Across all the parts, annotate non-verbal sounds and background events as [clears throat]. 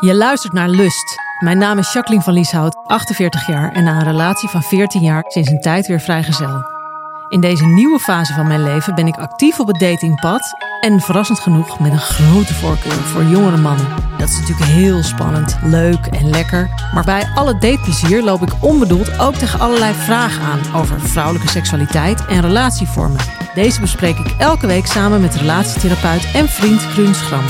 Je luistert naar Lust. Mijn naam is Jacqueline van Lieshout, 48 jaar en na een relatie van 14 jaar sinds een tijd weer vrijgezel. In deze nieuwe fase van mijn leven ben ik actief op het datingpad en verrassend genoeg met een grote voorkeur voor jongere mannen. Dat is natuurlijk heel spannend, leuk en lekker. Maar bij alle dateplezier loop ik onbedoeld ook tegen allerlei vragen aan over vrouwelijke seksualiteit en relatievormen. Deze bespreek ik elke week samen met relatietherapeut en vriend Kruun Schram.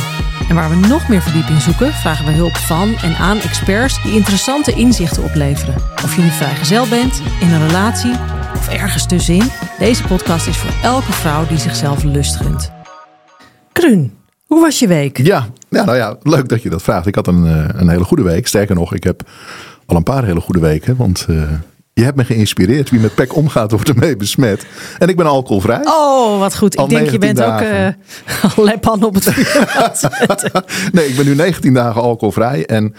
En waar we nog meer verdieping zoeken, vragen we hulp van en aan experts die interessante inzichten opleveren. Of je nu vrijgezel bent, in een relatie of ergens tussenin, deze podcast is voor elke vrouw die zichzelf lust gunt. Kruun, hoe was je week? Ja, nou ja, leuk dat je dat vraagt. Ik had een, eh, een hele goede week. Sterker nog, ik heb al een paar hele goede weken. Want uh, je hebt me geïnspireerd. Wie met pek omgaat, wordt ermee besmet. En ik ben alcoholvrij. Oh, wat goed. Ik denk, je bent dagen. ook uh, leppan [laughs] op het vuur. [laughs] nee, ik ben nu 19 dagen alcoholvrij. En uh,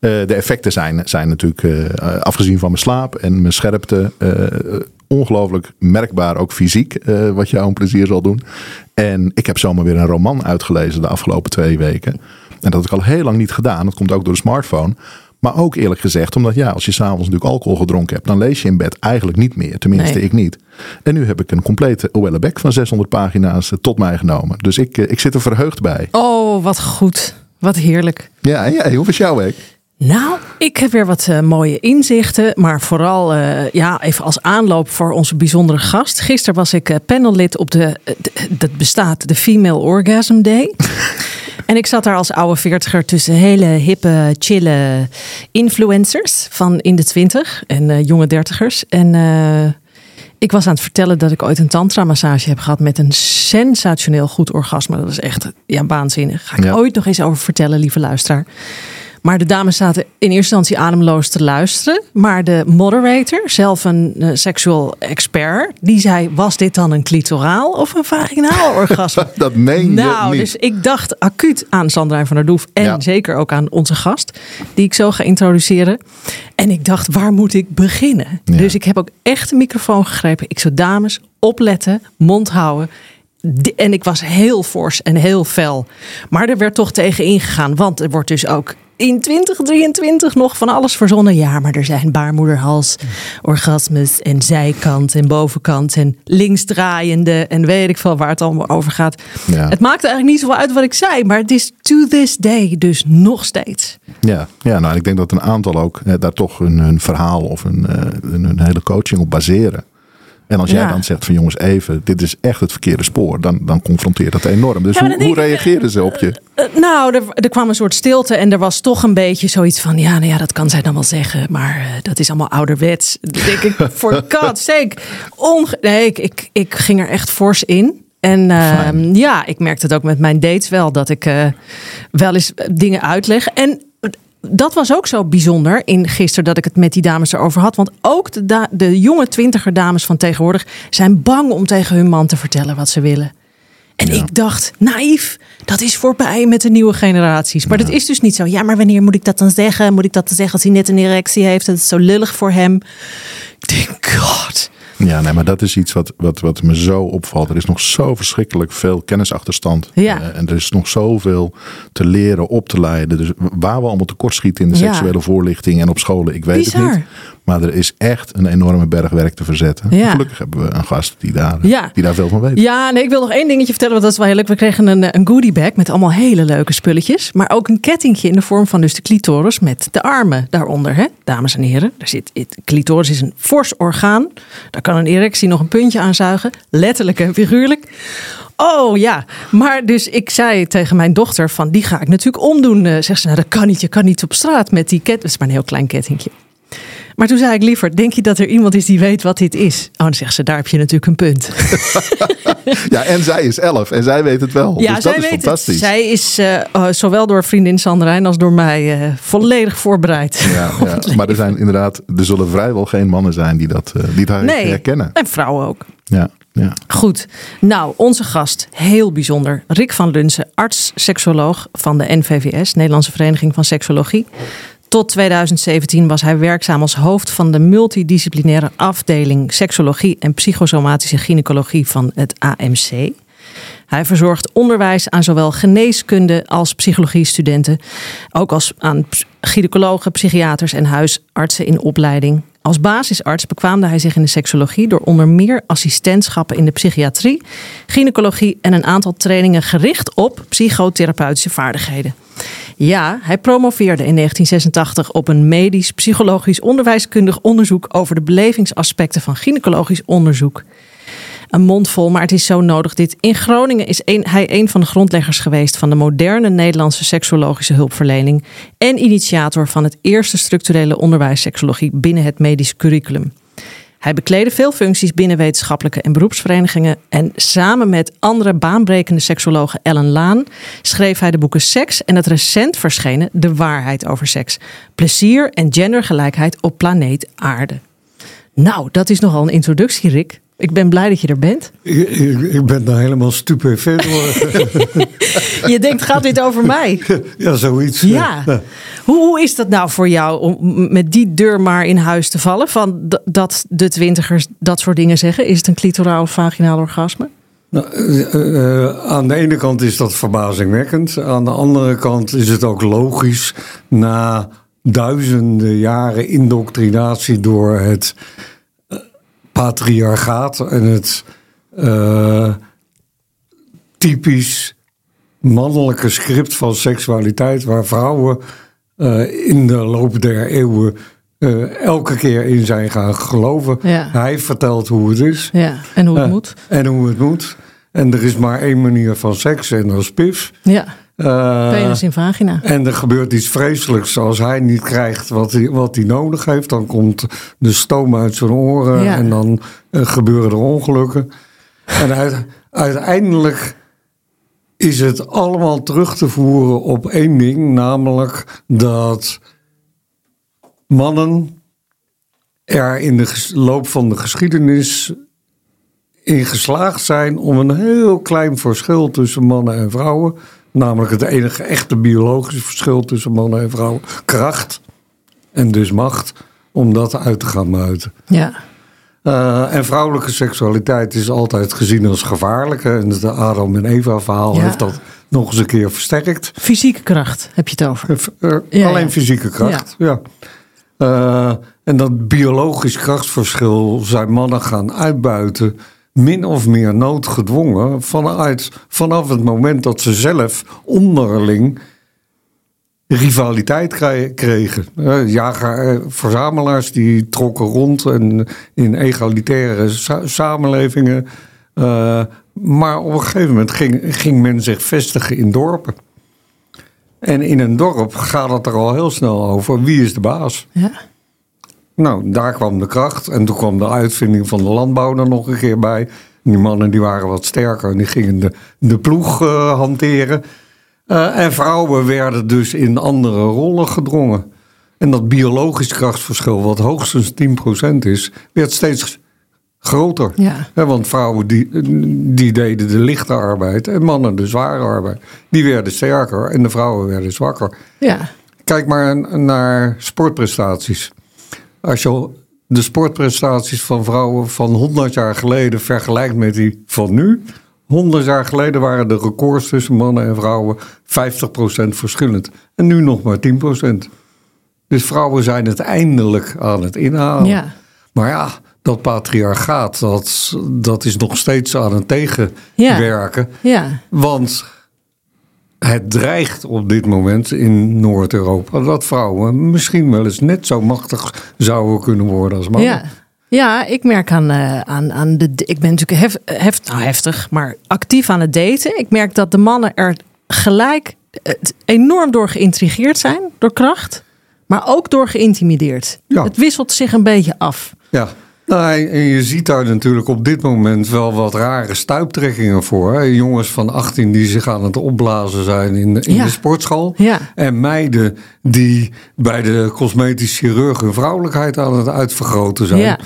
de effecten zijn, zijn natuurlijk, uh, afgezien van mijn slaap en mijn scherpte, ongelooflijk merkbaar, ook fysiek, wat jou een plezier zal doen. En ik heb zomaar weer een roman uitgelezen de afgelopen twee weken. En dat heb ik al heel lang niet gedaan. Dat komt ook door de smartphone. Maar ook eerlijk gezegd, omdat ja, als je s'avonds natuurlijk alcohol gedronken hebt, dan lees je in bed eigenlijk niet meer. Tenminste, nee. ik niet. En nu heb ik een complete Oellebek van 600 pagina's tot mij genomen. Dus ik, ik zit er verheugd bij. Oh, wat goed. Wat heerlijk. Ja, en jij, hoe was jouw week? Nou, ik heb weer wat uh, mooie inzichten, maar vooral uh, ja, even als aanloop voor onze bijzondere gast. Gisteren was ik uh, panellid op de, dat bestaat, de Female Orgasm Day. [laughs] En ik zat daar als oude veertiger tussen hele hippe, chille influencers van in de twintig en uh, jonge dertigers. En uh, ik was aan het vertellen dat ik ooit een tantra-massage heb gehad met een sensationeel goed orgasme. Dat was echt ja, waanzinnig. Ga ik ja. ooit nog eens over vertellen, lieve luisteraar. Maar de dames zaten in eerste instantie ademloos te luisteren. Maar de moderator, zelf een uh, seksual expert, die zei: Was dit dan een clitoraal of een vaginaal orgasme? [laughs] dat meen je nou, niet. dus ik dacht acuut aan Sandra van der Doef. En ja. zeker ook aan onze gast, die ik zo ga introduceren. En ik dacht: waar moet ik beginnen? Ja. Dus ik heb ook echt een microfoon gegrepen. Ik zou dames opletten, mond houden. En ik was heel fors en heel fel. Maar er werd toch tegen ingegaan. Want er wordt dus ook in 2023 nog van alles verzonnen. Ja, maar er zijn baarmoederhals, orgasmes en zijkant en bovenkant en linksdraaiende en weet ik veel waar het allemaal over gaat. Ja. Het maakt eigenlijk niet zoveel uit wat ik zei, maar het is to this day dus nog steeds. Ja, ja nou ik denk dat een aantal ook eh, daar toch een, een verhaal of een, een, een hele coaching op baseren. En als jij ja. dan zegt van jongens even, dit is echt het verkeerde spoor, dan, dan confronteert dat enorm. Dus ja, hoe, hoe reageren ze op je? Uh, uh, nou, er, er, kwam een soort stilte en er was toch een beetje zoiets van, ja, nou ja, dat kan zij dan wel zeggen, maar uh, dat is allemaal ouderwets. Denk ik, [laughs] voor God's sake. Onge nee, ik, ik, ik ging er echt fors in. En uh, ja, ik merkte het ook met mijn dates wel, dat ik wel eens dingen uitleg. En dat was ook zo bijzonder in gisteren dat ik het met die dames erover had. Want ook de, da de jonge twintiger dames van tegenwoordig zijn bang om tegen hun man te vertellen wat ze willen. En ja. ik dacht, naïef, dat is voorbij met de nieuwe generaties. Maar ja. dat is dus niet zo. Ja, maar wanneer moet ik dat dan zeggen? Moet ik dat dan zeggen als hij net een erectie heeft? Dat is zo lullig voor hem. Ik denk, god. Ja, nee, maar dat is iets wat, wat, wat me zo opvalt. Er is nog zo verschrikkelijk veel kennisachterstand. Ja. Uh, en er is nog zoveel te leren, op te leiden. Dus waar we allemaal tekortschieten in de Ja. seksuele voorlichting en op scholen, ik weet het niet. Maar er is echt een enorme berg werk te verzetten. Ja. Gelukkig hebben we een gast die daar, Ja. die daar veel van weet. Ja, nee, ik wil nog één dingetje vertellen, want dat is wel heel leuk. We kregen een, een goodie bag met allemaal hele leuke spulletjes. Maar ook een kettingje in de vorm van dus de clitoris met de armen daaronder. Hè? Dames en heren, daar zit, het clitoris is een fors orgaan. Daar kan een erectie nog een puntje aan zuigen. Letterlijk en figuurlijk. Oh ja, maar dus ik zei tegen mijn dochter van die ga ik natuurlijk omdoen. Uh, zegt ze, nou dat kan niet, je kan niet op straat met die ket. Dat is maar een heel klein kettingje. Maar toen zei ik liever, denk je dat er iemand is die weet wat dit is? Oh, dan zegt ze, daar heb je natuurlijk een punt. [laughs] ja, en zij is elf en zij weet het wel. Ja, dus zij dat is weet fantastisch. het. Zij is eh, oh, zowel door vriendin Sandrijn als door mij eh, volledig voorbereid. Ja, ja. [laughs] Maar er zijn inderdaad, er zullen vrijwel geen mannen zijn die dat, die dat Nee, herkennen. en vrouwen ook. Ja, ja. Goed. Nou, onze gast, heel bijzonder. Rick van Lunsen, arts, seksoloog van de NVVS, Nederlandse Vereniging van Seksologie. Tot 2017 was hij werkzaam als hoofd van de multidisciplinaire afdeling seksologie en psychosomatische gynaecologie van het AMC. Hij verzorgt onderwijs aan zowel geneeskunde als psychologie-studenten, ook als aan gynaecologen, psychiaters en huisartsen in opleiding. Als basisarts bekwaamde hij zich in de seksologie door onder meer assistentschappen in de psychiatrie, gynaecologie en een aantal trainingen gericht op psychotherapeutische vaardigheden. Ja, hij promoveerde in 1986 op een medisch, psychologisch, onderwijskundig onderzoek over de belevingsaspecten van gynaecologisch onderzoek. Een mond vol, maar het is zo nodig dit. In Groningen is hij een van de grondleggers geweest van de moderne Nederlandse seksologische hulpverlening en initiator van het eerste structurele onderwijs seksologie binnen het medisch curriculum. Hij bekleedde veel functies binnen wetenschappelijke en beroepsverenigingen. En samen met andere baanbrekende seksologe Ellen Laan schreef hij de boeken Seks en het recent verschenen De Waarheid over Seks. Plezier en gendergelijkheid op planeet Aarde. Nou, dat is nogal een introductie, Rick. Ik ben blij dat je er bent. Ik, ik, ben daar helemaal door. [laughs] Je denkt, gaat dit over mij? [laughs] ja, zoiets. Ja. Hoe, hoe is dat nou voor jou om met die deur maar in huis te vallen? Van dat de twintigers dat soort dingen zeggen? Is het een clitoraal of vaginaal orgasme? Nou, eh, eh, aan de ene kant is dat verbazingwekkend. Aan de andere kant is het ook logisch. Na duizenden jaren indoctrinatie door het patriarchaat en het eh, typisch mannelijke script van seksualiteit, waar vrouwen eh, in de loop der eeuwen eh, elke keer in zijn gaan geloven. Ja. Hij vertelt hoe het is. Ja, en hoe het moet. En hoe het moet. En er is maar één manier van seks en dat is pif. Ja, Eh, penis in vagina. en er gebeurt iets vreselijks. Als hij niet krijgt wat hij, wat hij nodig heeft, dan komt de stoom uit zijn oren Ja. en dan eh, gebeuren er ongelukken. En uit- uiteindelijk is het allemaal terug te voeren op één ding, namelijk dat mannen er in de loop van de geschiedenis in geslaagd zijn om een heel klein verschil tussen mannen en vrouwen, namelijk het enige echte biologische verschil tussen mannen en vrouwen, kracht en dus macht, om dat uit te gaan muiten. Ja, Eh, en vrouwelijke seksualiteit is altijd gezien als gevaarlijk. En het Adam en Eva verhaal Ja. heeft dat nog eens een keer versterkt. fysieke kracht heb je het over. Eh, eh, Ja, alleen ja. fysieke kracht, ja. En dat biologisch krachtsverschil zijn mannen gaan uitbuiten, min of meer noodgedwongen, vanuit, vanaf het moment dat ze zelf onderling rivaliteit kregen. Eh, jager, eh, verzamelaars die trokken rond en in egalitaire sa- samenlevingen. Eh, maar op een gegeven moment ging, ging men zich vestigen in dorpen. En in een dorp gaat het er al heel snel over wie is de baas. Ja, Nou, daar kwam de kracht. En toen kwam de uitvinding van de landbouw er nog een keer bij. Die mannen die waren wat sterker en die gingen de, de ploeg eh, hanteren. Eh, en vrouwen werden dus in andere rollen gedrongen. En dat biologisch krachtverschil, wat hoogstens 10% is, werd steeds groter. Ja. Want vrouwen die, die deden de lichte arbeid en mannen de zware arbeid. Die werden sterker en de vrouwen werden zwakker. ja, Kijk maar naar sportprestaties. Als je de sportprestaties van vrouwen van 100 jaar geleden vergelijkt met die van nu. 100 jaar geleden waren de records tussen mannen en vrouwen 50% verschillend. En nu nog maar 10%. Dus vrouwen zijn het eindelijk aan het inhalen. ja. Maar ja, dat patriarchaat, dat, dat is nog steeds aan het tegenwerken. ja. Want het dreigt op dit moment in Noord-Europa dat vrouwen misschien wel eens net zo machtig zouden kunnen worden als mannen. Ja. Ja, ik merk aan, eh, aan, aan de. Ik ben natuurlijk hef, hef, nou, heftig, maar actief aan het daten. Ik merk dat de mannen er gelijk enorm door geïntrigeerd zijn, door kracht. maar ook door geïntimideerd. Ja. Het wisselt zich een beetje af. Ja. Nou, en je ziet daar natuurlijk op dit moment wel wat rare stuiptrekkingen voor. Hè? Jongens van 18 die zich aan het opblazen zijn in, de- in Ja. de sportschool. Ja. En meiden die bij de cosmetisch chirurg hun vrouwelijkheid aan het uitvergroten zijn. Ja.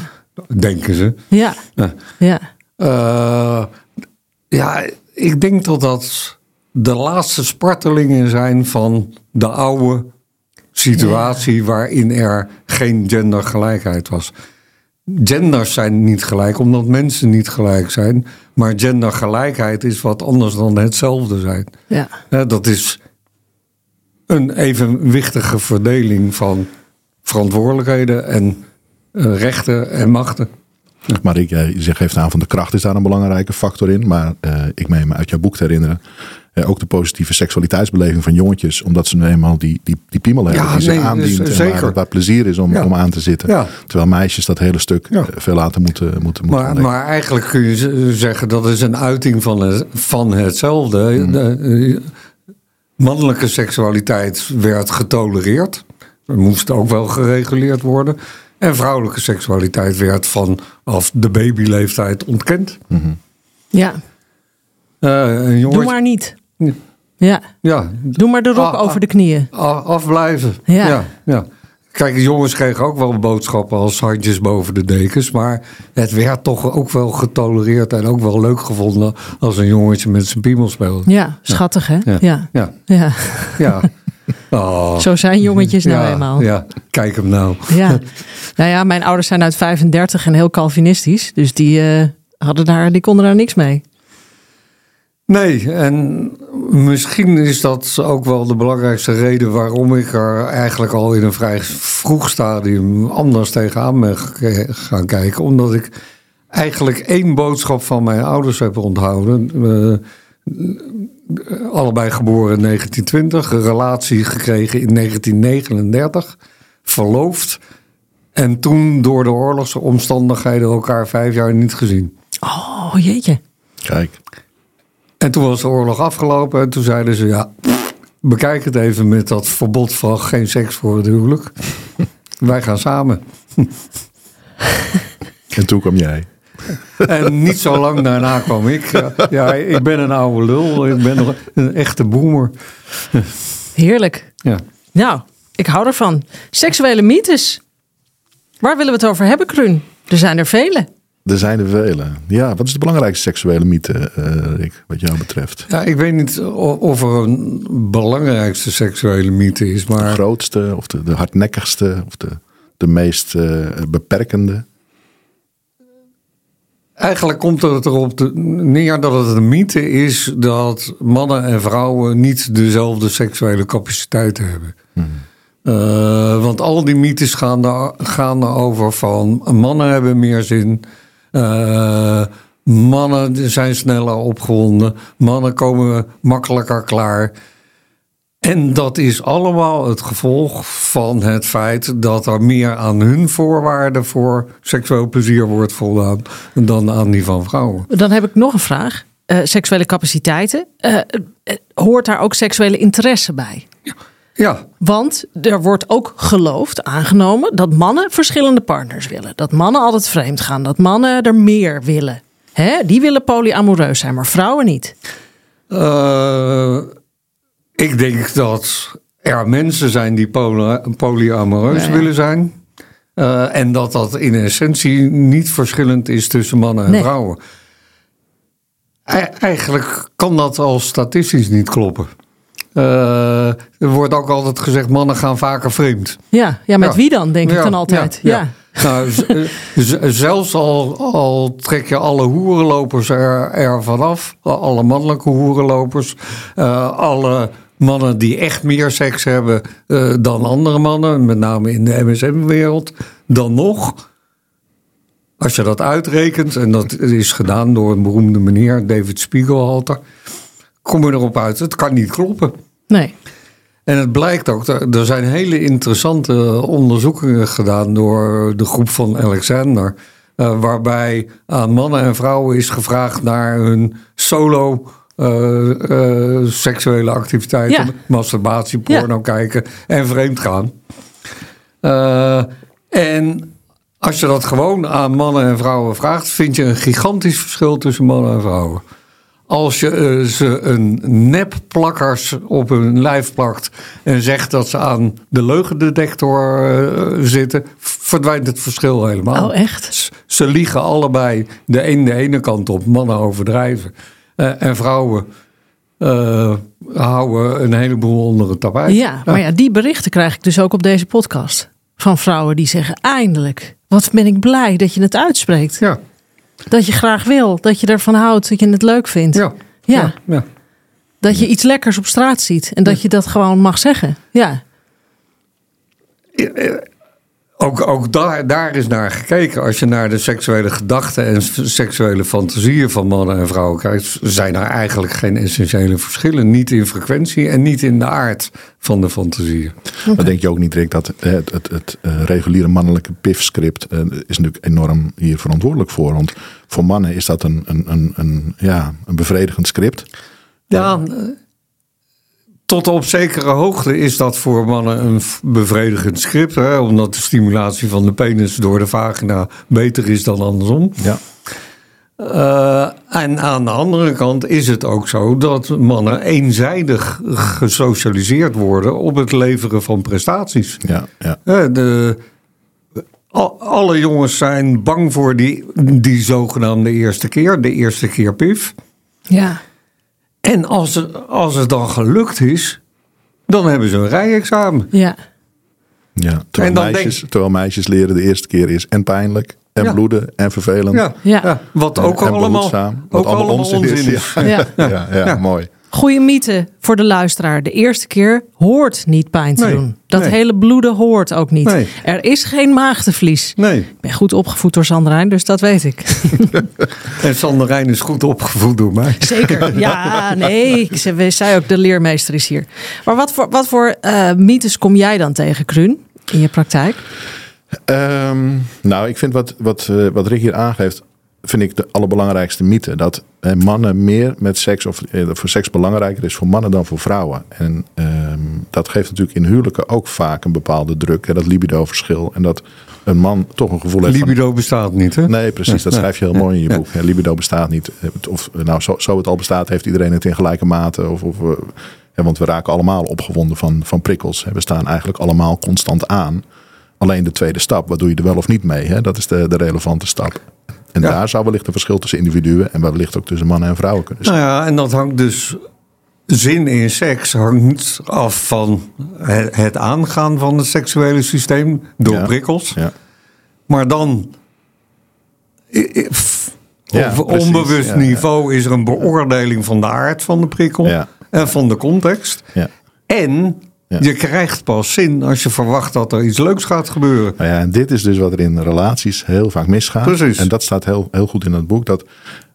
Denken ze. Ja, Ja. ja. Eh, ja, ik denk dat dat de laatste spartelingen zijn van de oude situatie waarin er geen gendergelijkheid was. Genders zijn niet gelijk omdat mensen niet gelijk zijn, maar gendergelijkheid is wat anders dan hetzelfde zijn. ja. Hè, dat is een evenwichtige verdeling van verantwoordelijkheden en eh, rechten en machten. Maar ik, jij zegt geeft aan van de kracht is daar een belangrijke factor in. Maar eh, ik meen me uit jouw boek te herinneren. Eh, ook de positieve seksualiteitsbeleving van jongetjes. Omdat ze nu eenmaal die, die, die piemel hebben Ja, die ze nee, aandient. dus, en zeker. waar, waar plezier is om, Ja. om aan te zitten. Ja. Terwijl meisjes dat hele stuk Ja. eh, veel later moeten, moeten, moeten Maar, ontdekken. maar eigenlijk kun je zeggen dat is een uiting van, het, van hetzelfde. De, eh, mannelijke seksualiteit werd getolereerd. Er moest ook wel gereguleerd worden. En vrouwelijke seksualiteit werd vanaf de babyleeftijd ontkend. ja. Eh, een Doe jongetje- maar niet. Ja. Ja. Doe maar de rok Ah, ah. over de knieën. a- afblijven. Ja. Ja. Ja, Kijk, de jongens kregen ook wel boodschappen als handjes boven de dekens. Maar het werd toch ook wel getolereerd en ook wel leuk gevonden als een jongetje met zijn piemel speelde. Ja, schattig hè? Ja. Ja. ja. Ja. Oh. [laughs] Zo zijn jongetjes nou ja, eenmaal. Ja, kijk hem nou. Ja. nou ja, mijn ouders zijn uit 35 en heel Calvinistisch. Dus die, eh, hadden daar, die konden daar niks mee. Nee, en misschien is dat ook wel de belangrijkste reden waarom ik er eigenlijk al in een vrij vroeg stadium anders tegenaan ben gaan kijken. Omdat ik eigenlijk één boodschap van mijn ouders heb onthouden. Eh, allebei geboren in 1920, een relatie gekregen in 1939, verloofd. En toen door de oorlogsomstandigheden elkaar vijf jaar niet gezien. Oh jeetje. Kijk, En toen was de oorlog afgelopen en toen zeiden ze: ja, bekijk het even met dat verbod van geen seks voor het huwelijk. [laughs] Wij gaan samen. [laughs] en toen kwam jij. En niet zo lang daarna kwam ik. Ja, ja, ik ben een oude lul. Ik ben nog een echte boomer. Heerlijk. Ja. Nou, ik hou ervan. Seksuele mythes. Waar willen we het over hebben, Kruun? Er zijn er vele. Er zijn er vele. Ja, wat is de belangrijkste seksuele mythe, eh, Rick, wat jou betreft? ja, ik weet niet of er een belangrijkste seksuele mythe is, De maar grootste of de, de hardnekkigste of de, de meest eh, beperkende? Eigenlijk komt het erop neer dat het een mythe is dat mannen en vrouwen niet dezelfde seksuele capaciteiten hebben. Eh, want al die mythes gaan, er, gaan erover van mannen hebben meer zin, eh, mannen zijn sneller opgewonden, mannen komen makkelijker klaar. En dat is allemaal het gevolg van het feit dat er meer aan hun voorwaarden voor seksueel plezier wordt voldaan dan aan die van vrouwen. Dan heb ik nog een vraag. Eh, seksuele capaciteiten. Eh, hoort daar ook seksuele interesse bij? Ja, Want er wordt ook geloofd, aangenomen, dat mannen verschillende partners willen. Dat mannen altijd vreemd gaan. Dat mannen er meer willen. Hè? Die willen polyamoreus zijn, maar vrouwen niet. Eh, ik denk dat er mensen zijn die poly- polyamoreus Ja, ja. willen zijn. Eh, en dat dat in essentie niet verschillend is tussen mannen en Nee. vrouwen. E- eigenlijk kan dat al statistisch niet kloppen. Eh, er wordt ook altijd gezegd, mannen gaan vaker vreemd. Ja, ja met Ja. wie dan, denk ik dan altijd. Ja, Nou, [laughs] eh, zelfs al, al trek je alle hoerenlopers er, er vanaf, alle mannelijke hoerenlopers, eh, alle mannen die echt meer seks hebben dan andere mannen, met name in de MSM-wereld, dan nog. Als je dat uitrekent, en dat is gedaan door een beroemde meneer, David Spiegelhalter, kom je erop uit, het kan niet kloppen. Nee. En het blijkt ook, er zijn hele interessante onderzoekingen gedaan door de groep van Alexander. eh, waarbij aan mannen en vrouwen is gevraagd naar hun solo eh, eh, seksuele activiteiten. Ja. Masturbatie, porno kijken en vreemd gaan. En als je dat gewoon aan mannen en vrouwen vraagt, vind je een gigantisch verschil tussen mannen en vrouwen. Als je eh, ze een nepplakkers op hun lijf plakt en zegt dat ze aan de leugendetector eh, zitten, verdwijnt het verschil helemaal. Oh, echt? Ze liegen allebei de een de ene kant op, mannen overdrijven. Eh, en vrouwen houden een heleboel onder het tapijt. Ja, maar ja, die berichten krijg ik dus ook op deze podcast. Van vrouwen die zeggen, eindelijk, wat ben ik blij dat je het uitspreekt. Ja, Dat je graag wil, dat je ervan houdt, dat je het leuk vindt. ja, Ja. ja, ja. Dat je iets lekkers op straat ziet en dat je dat gewoon mag zeggen. Ja, Ook, ook daar, daar is naar gekeken. Als je naar de seksuele gedachten en seksuele fantasieën van mannen en vrouwen kijkt, zijn er eigenlijk geen essentiële verschillen. Niet in frequentie en niet in de aard van de fantasieën. Maar denk je ook niet, Rick, dat het, het, het eh, reguliere mannelijke PIF-script eh, is natuurlijk enorm hier verantwoordelijk voor. Want voor mannen is dat een, een, een, een, ja, een bevredigend script. Ja, eh, tot op zekere hoogte is dat voor mannen een bevredigend script. Hè, omdat de stimulatie van de penis door de vagina beter is dan andersom. Ja, Eh, en aan de andere kant is het ook zo dat mannen eenzijdig gesocialiseerd worden op het leveren van prestaties. ja, ja. Hè, de, al- alle jongens zijn bang voor die, die zogenaamde eerste keer, de eerste keer pif. ja. En als het, als het dan gelukt is, dan hebben ze een rijexamen. ja. ja. Terwijl, En meisjes, terwijl meisjes leren de eerste keer is en pijnlijk en Ja. bloeden en vervelend. Ja, Ja. ja. wat En- ook en allemaal, behoedzaam, wat ook allemaal onzin is. Ja, Ja. ja, ja, Ja. mooi. Goeie mythe voor de luisteraar. De eerste keer hoort niet pijn te Nee, doen. Dat nee. hele bloeden hoort ook niet. Nee. Er is geen maagdenvlies. Nee, Ik ben goed opgevoed door Sandrijn, dus dat weet ik. [laughs] en Sander Rijn is goed opgevoed door mij. Zeker. [laughs] Ja, nee. Ik zei, ook, de leermeester is hier. Maar wat voor, wat voor eh, mythes kom jij dan tegen, Kruun, in je praktijk? Ehm, nou, ik vind wat, wat, eh, wat Rick hier aangeeft, vind ik de allerbelangrijkste mythe. Dat eh, mannen meer met seks, of eh, voor seks belangrijker is voor mannen dan voor vrouwen. En ehm, dat geeft natuurlijk in huwelijken ook vaak een bepaalde druk. Hè, dat libido-verschil. En dat een man toch een gevoel heeft van... Libido bestaat niet, hè? Nee, precies. Dat schrijf je heel mooi in je boek. Libido bestaat niet. Of nou, zo, zo het al bestaat, heeft iedereen het in gelijke mate. Of, of, eh, want we raken allemaal opgewonden van, van prikkels. We staan eigenlijk allemaal constant aan. Alleen de tweede stap, wat doe je er wel of niet mee? Hè? Dat is de, de relevante stap. En Ja. daar zou wellicht een verschil tussen individuen en wellicht ook tussen mannen en vrouwen kunnen zijn. Nou ja, en dat hangt dus. Zin in seks hangt af van het, aangaan van het seksuele systeem door Ja. prikkels. Ja. Maar dan. op onbewust niveau is er een beoordeling van de aard van de prikkel en van de context. Ja. En Ja. je krijgt pas zin als je verwacht dat er iets leuks gaat gebeuren. Nou ja, en dit is dus wat er in relaties heel vaak misgaat. Precies. En dat staat heel, heel goed in het boek. Dat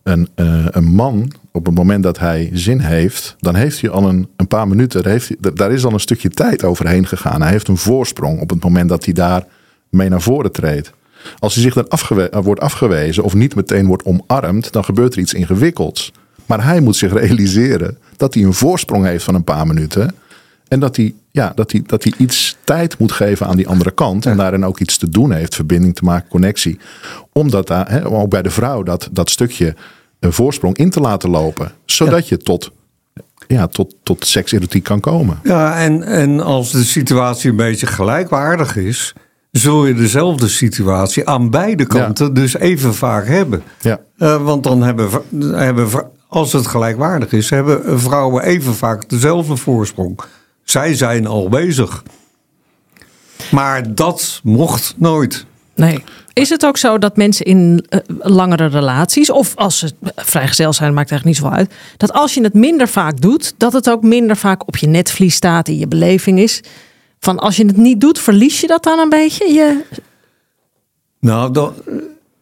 een, eh, een man, op het moment dat hij zin heeft, dan heeft hij al een, een paar minuten, daar, heeft hij, daar is al een stukje tijd overheen gegaan. Hij heeft een voorsprong op het moment dat hij daar mee naar voren treedt. Als hij zich dan afgewe- eh, wordt afgewezen of niet meteen wordt omarmd, dan gebeurt er iets ingewikkelds. Maar hij moet zich realiseren dat hij een voorsprong heeft van een paar minuten. En dat hij, ja, dat, hij, dat hij iets tijd moet geven aan die andere kant. En daarin ook iets te doen heeft. Verbinding te maken, connectie. Omdat daar, hè, ook bij de vrouw, dat, dat stukje een voorsprong in te laten lopen. Zodat je tot, ja, tot, tot sekserotiek kan komen. Ja, en, en als de situatie een beetje gelijkwaardig is, zul je dezelfde situatie aan beide kanten dus even vaak hebben. Ja. Eh, want dan hebben, hebben, als het gelijkwaardig is, hebben vrouwen even vaak dezelfde voorsprong. Zij zijn al bezig. Maar dat mocht nooit. Nee. Is het ook zo dat mensen in eh, langere relaties, of als ze vrijgezel zijn, maakt eigenlijk niet zo uit, dat als je het minder vaak doet, dat het ook minder vaak op je netvlies staat, in je beleving is? Van als je het niet doet, verlies je dat dan een beetje? Je, Nou, dan,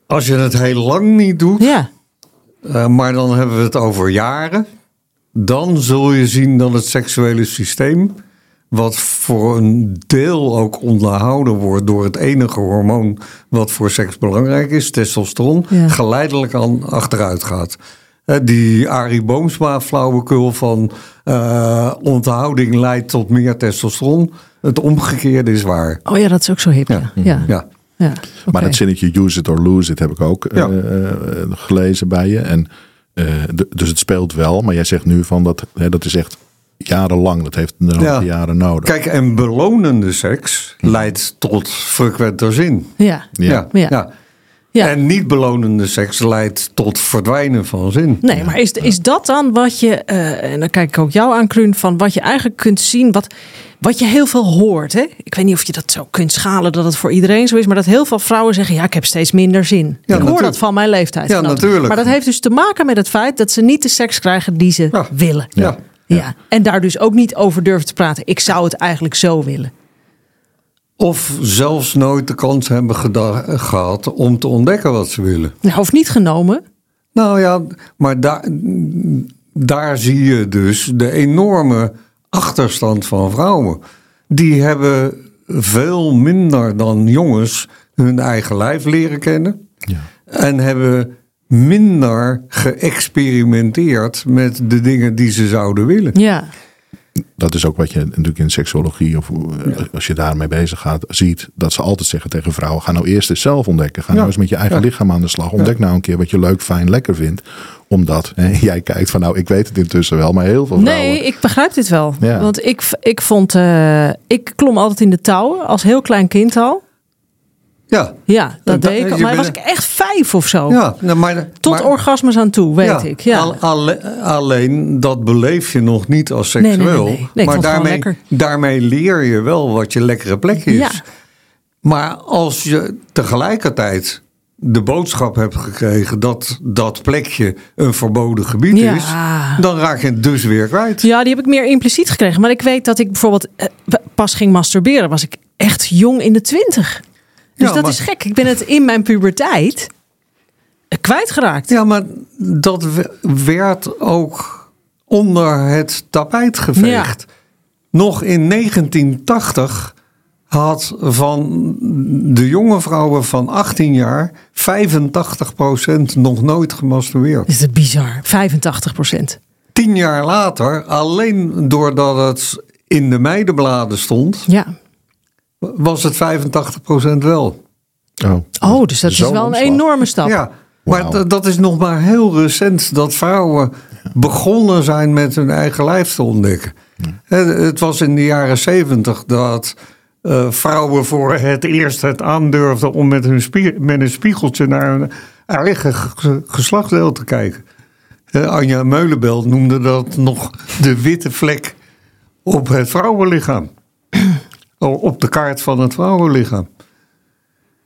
als je het heel lang niet doet, ja, Eh, maar dan hebben we het over jaren. Dan zul je zien dat het seksuele systeem, wat voor een deel ook onderhouden wordt door het enige hormoon wat voor seks belangrijk is, testosteron, Ja. geleidelijk aan achteruit gaat. Die Arie Boomsma flauwekul van eh, onthouding leidt tot meer testosteron. het omgekeerde is waar. Oh ja, dat is ook zo hip. Ja, ja. Ja. ja. Maar dat zinnetje use it or lose it heb ik ook eh, eh, gelezen bij je. En, eh, dus het speelt wel, maar jij zegt nu van dat, hè, dat is echt jarenlang. Dat heeft een Ja. jaren nodig. Kijk, en belonende seks leidt tot frequenter zin. Ja. Ja. Ja. ja. Ja. En niet belonende seks leidt tot verdwijnen van zin. Nee, maar is, is dat dan wat je, eh, en dan kijk ik ook jou aan, Kruun, van wat je eigenlijk kunt zien, wat, wat je heel veel hoort. Hè? Ik weet niet of je dat zo kunt schalen dat het voor iedereen zo is, maar dat heel veel vrouwen zeggen, ja, ik heb steeds minder zin. ik hoor dat van mijn leeftijd. Ja, natuurlijk. Maar dat heeft dus te maken met het feit dat ze niet de seks krijgen die ze Ja. willen. Ja. Ja. En daar dus ook niet over durven te praten. Ik zou het eigenlijk zo willen. Of zelfs nooit de kans hebben gehad om te ontdekken wat ze willen. Nou, of niet genomen. Nou ja, maar daar, daar zie je dus de enorme achterstand van vrouwen. Die hebben veel minder dan jongens hun eigen lijf leren kennen. Ja. En hebben minder geëxperimenteerd met de dingen die ze zouden willen. Ja. Dat is ook wat je natuurlijk in seksuologie of eh, als je daarmee bezig gaat, ziet. Dat ze altijd zeggen tegen vrouwen: ga nou eerst eens zelf ontdekken. Ga nou eens met je eigen Ja. lichaam aan de slag. Ontdek nou een keer wat je leuk, fijn, lekker vindt. Omdat hè, [laughs] jij kijkt van nou, ik weet het intussen wel, maar heel veel vrouwen. Nee, ik begrijp dit wel. Want ik, ik vond, eh, ik klom altijd in de touwen als heel klein kind al. Ja, Ja, dat da- deed ik. Maar was ik echt vijf of zo. ja nou, maar, Tot maar- orgasmes aan toe, weet Ja, ik. Ja. al- alle- alleen dat beleef je nog niet als seksueel. nee, nee. Nee, ik maar daarmee, daarmee leer je wel wat je lekkere plekje is. Ja. Maar als je tegelijkertijd de boodschap hebt gekregen dat dat plekje een verboden gebied Ja. is, dan raak je het dus weer kwijt. ja, die heb ik meer impliciet gekregen. Maar ik weet dat ik bijvoorbeeld eh, pas ging masturberen. Was ik echt jong in de twintig. Dus Ja, dat maar- is gek. Ik ben het in mijn puberteit kwijtgeraakt. Ja, maar dat we- werd ook onder het tapijt geveegd. Nog in 1980 had van de jonge vrouwen van 18 jaar 85% nog nooit gemasturbeerd. Is het bizar? 85 procent. Tien jaar later, alleen doordat het in de meidenbladen stond, Ja. Was het 85% wel. Oh, Oh, dus dat is wel een enorme stap. Ja, maar dat is nog maar heel recent dat vrouwen begonnen zijn met hun eigen lijf te ontdekken. Het was in de jaren zeventig dat eh, vrouwen voor het eerst het aandurfden om met, hun spie- met een spiegeltje naar hun eigen ge- geslachtsdeel te kijken. Anja Meulenbelt noemde dat nog de witte vlek op het vrouwenlichaam. Op de kaart van het vrouwenlichaam.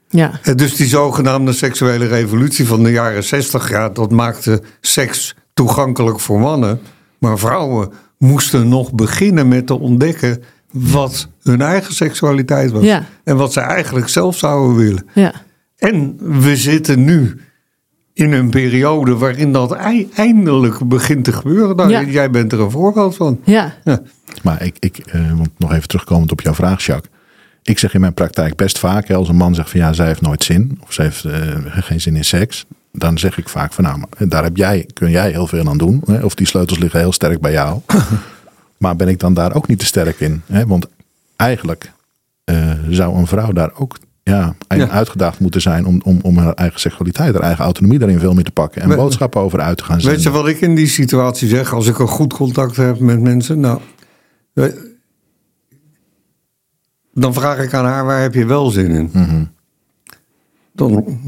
Ja. Eh, Dus die zogenaamde seksuele revolutie van de jaren 60, ja, dat maakte seks toegankelijk voor mannen. Maar vrouwen moesten nog beginnen met te ontdekken wat hun eigen seksualiteit was. Ja. En wat ze eigenlijk zelf zouden willen. Ja. En we zitten nu in een periode waarin dat ei- eindelijk begint te gebeuren. Nou, Ja. Jij bent er een voorbeeld van. Ja. Ja. Maar ik, ik eh, want nog even terugkomend op jouw vraag, Jacques. Ik zeg in mijn praktijk best vaak, hè, als een man zegt van ja, zij heeft nooit zin. Of ze heeft eh, geen zin in seks. Dan zeg ik vaak van nou, daar heb jij, kun jij heel veel aan doen. Hè, of die sleutels liggen heel sterk bij jou. [coughs] maar ben ik dan daar ook niet te sterk in? Hè? Want eigenlijk eh, zou een vrouw daar ook ja, Ja. uitgedaagd moeten zijn om, om, om haar eigen seksualiteit, haar eigen autonomie daarin veel meer te pakken. En We- boodschappen over uit te gaan zetten. Weet je wat ik in die situatie zeg als ik een goed contact heb met mensen? Nou, dan vraag ik aan haar, waar heb je wel zin in? dan,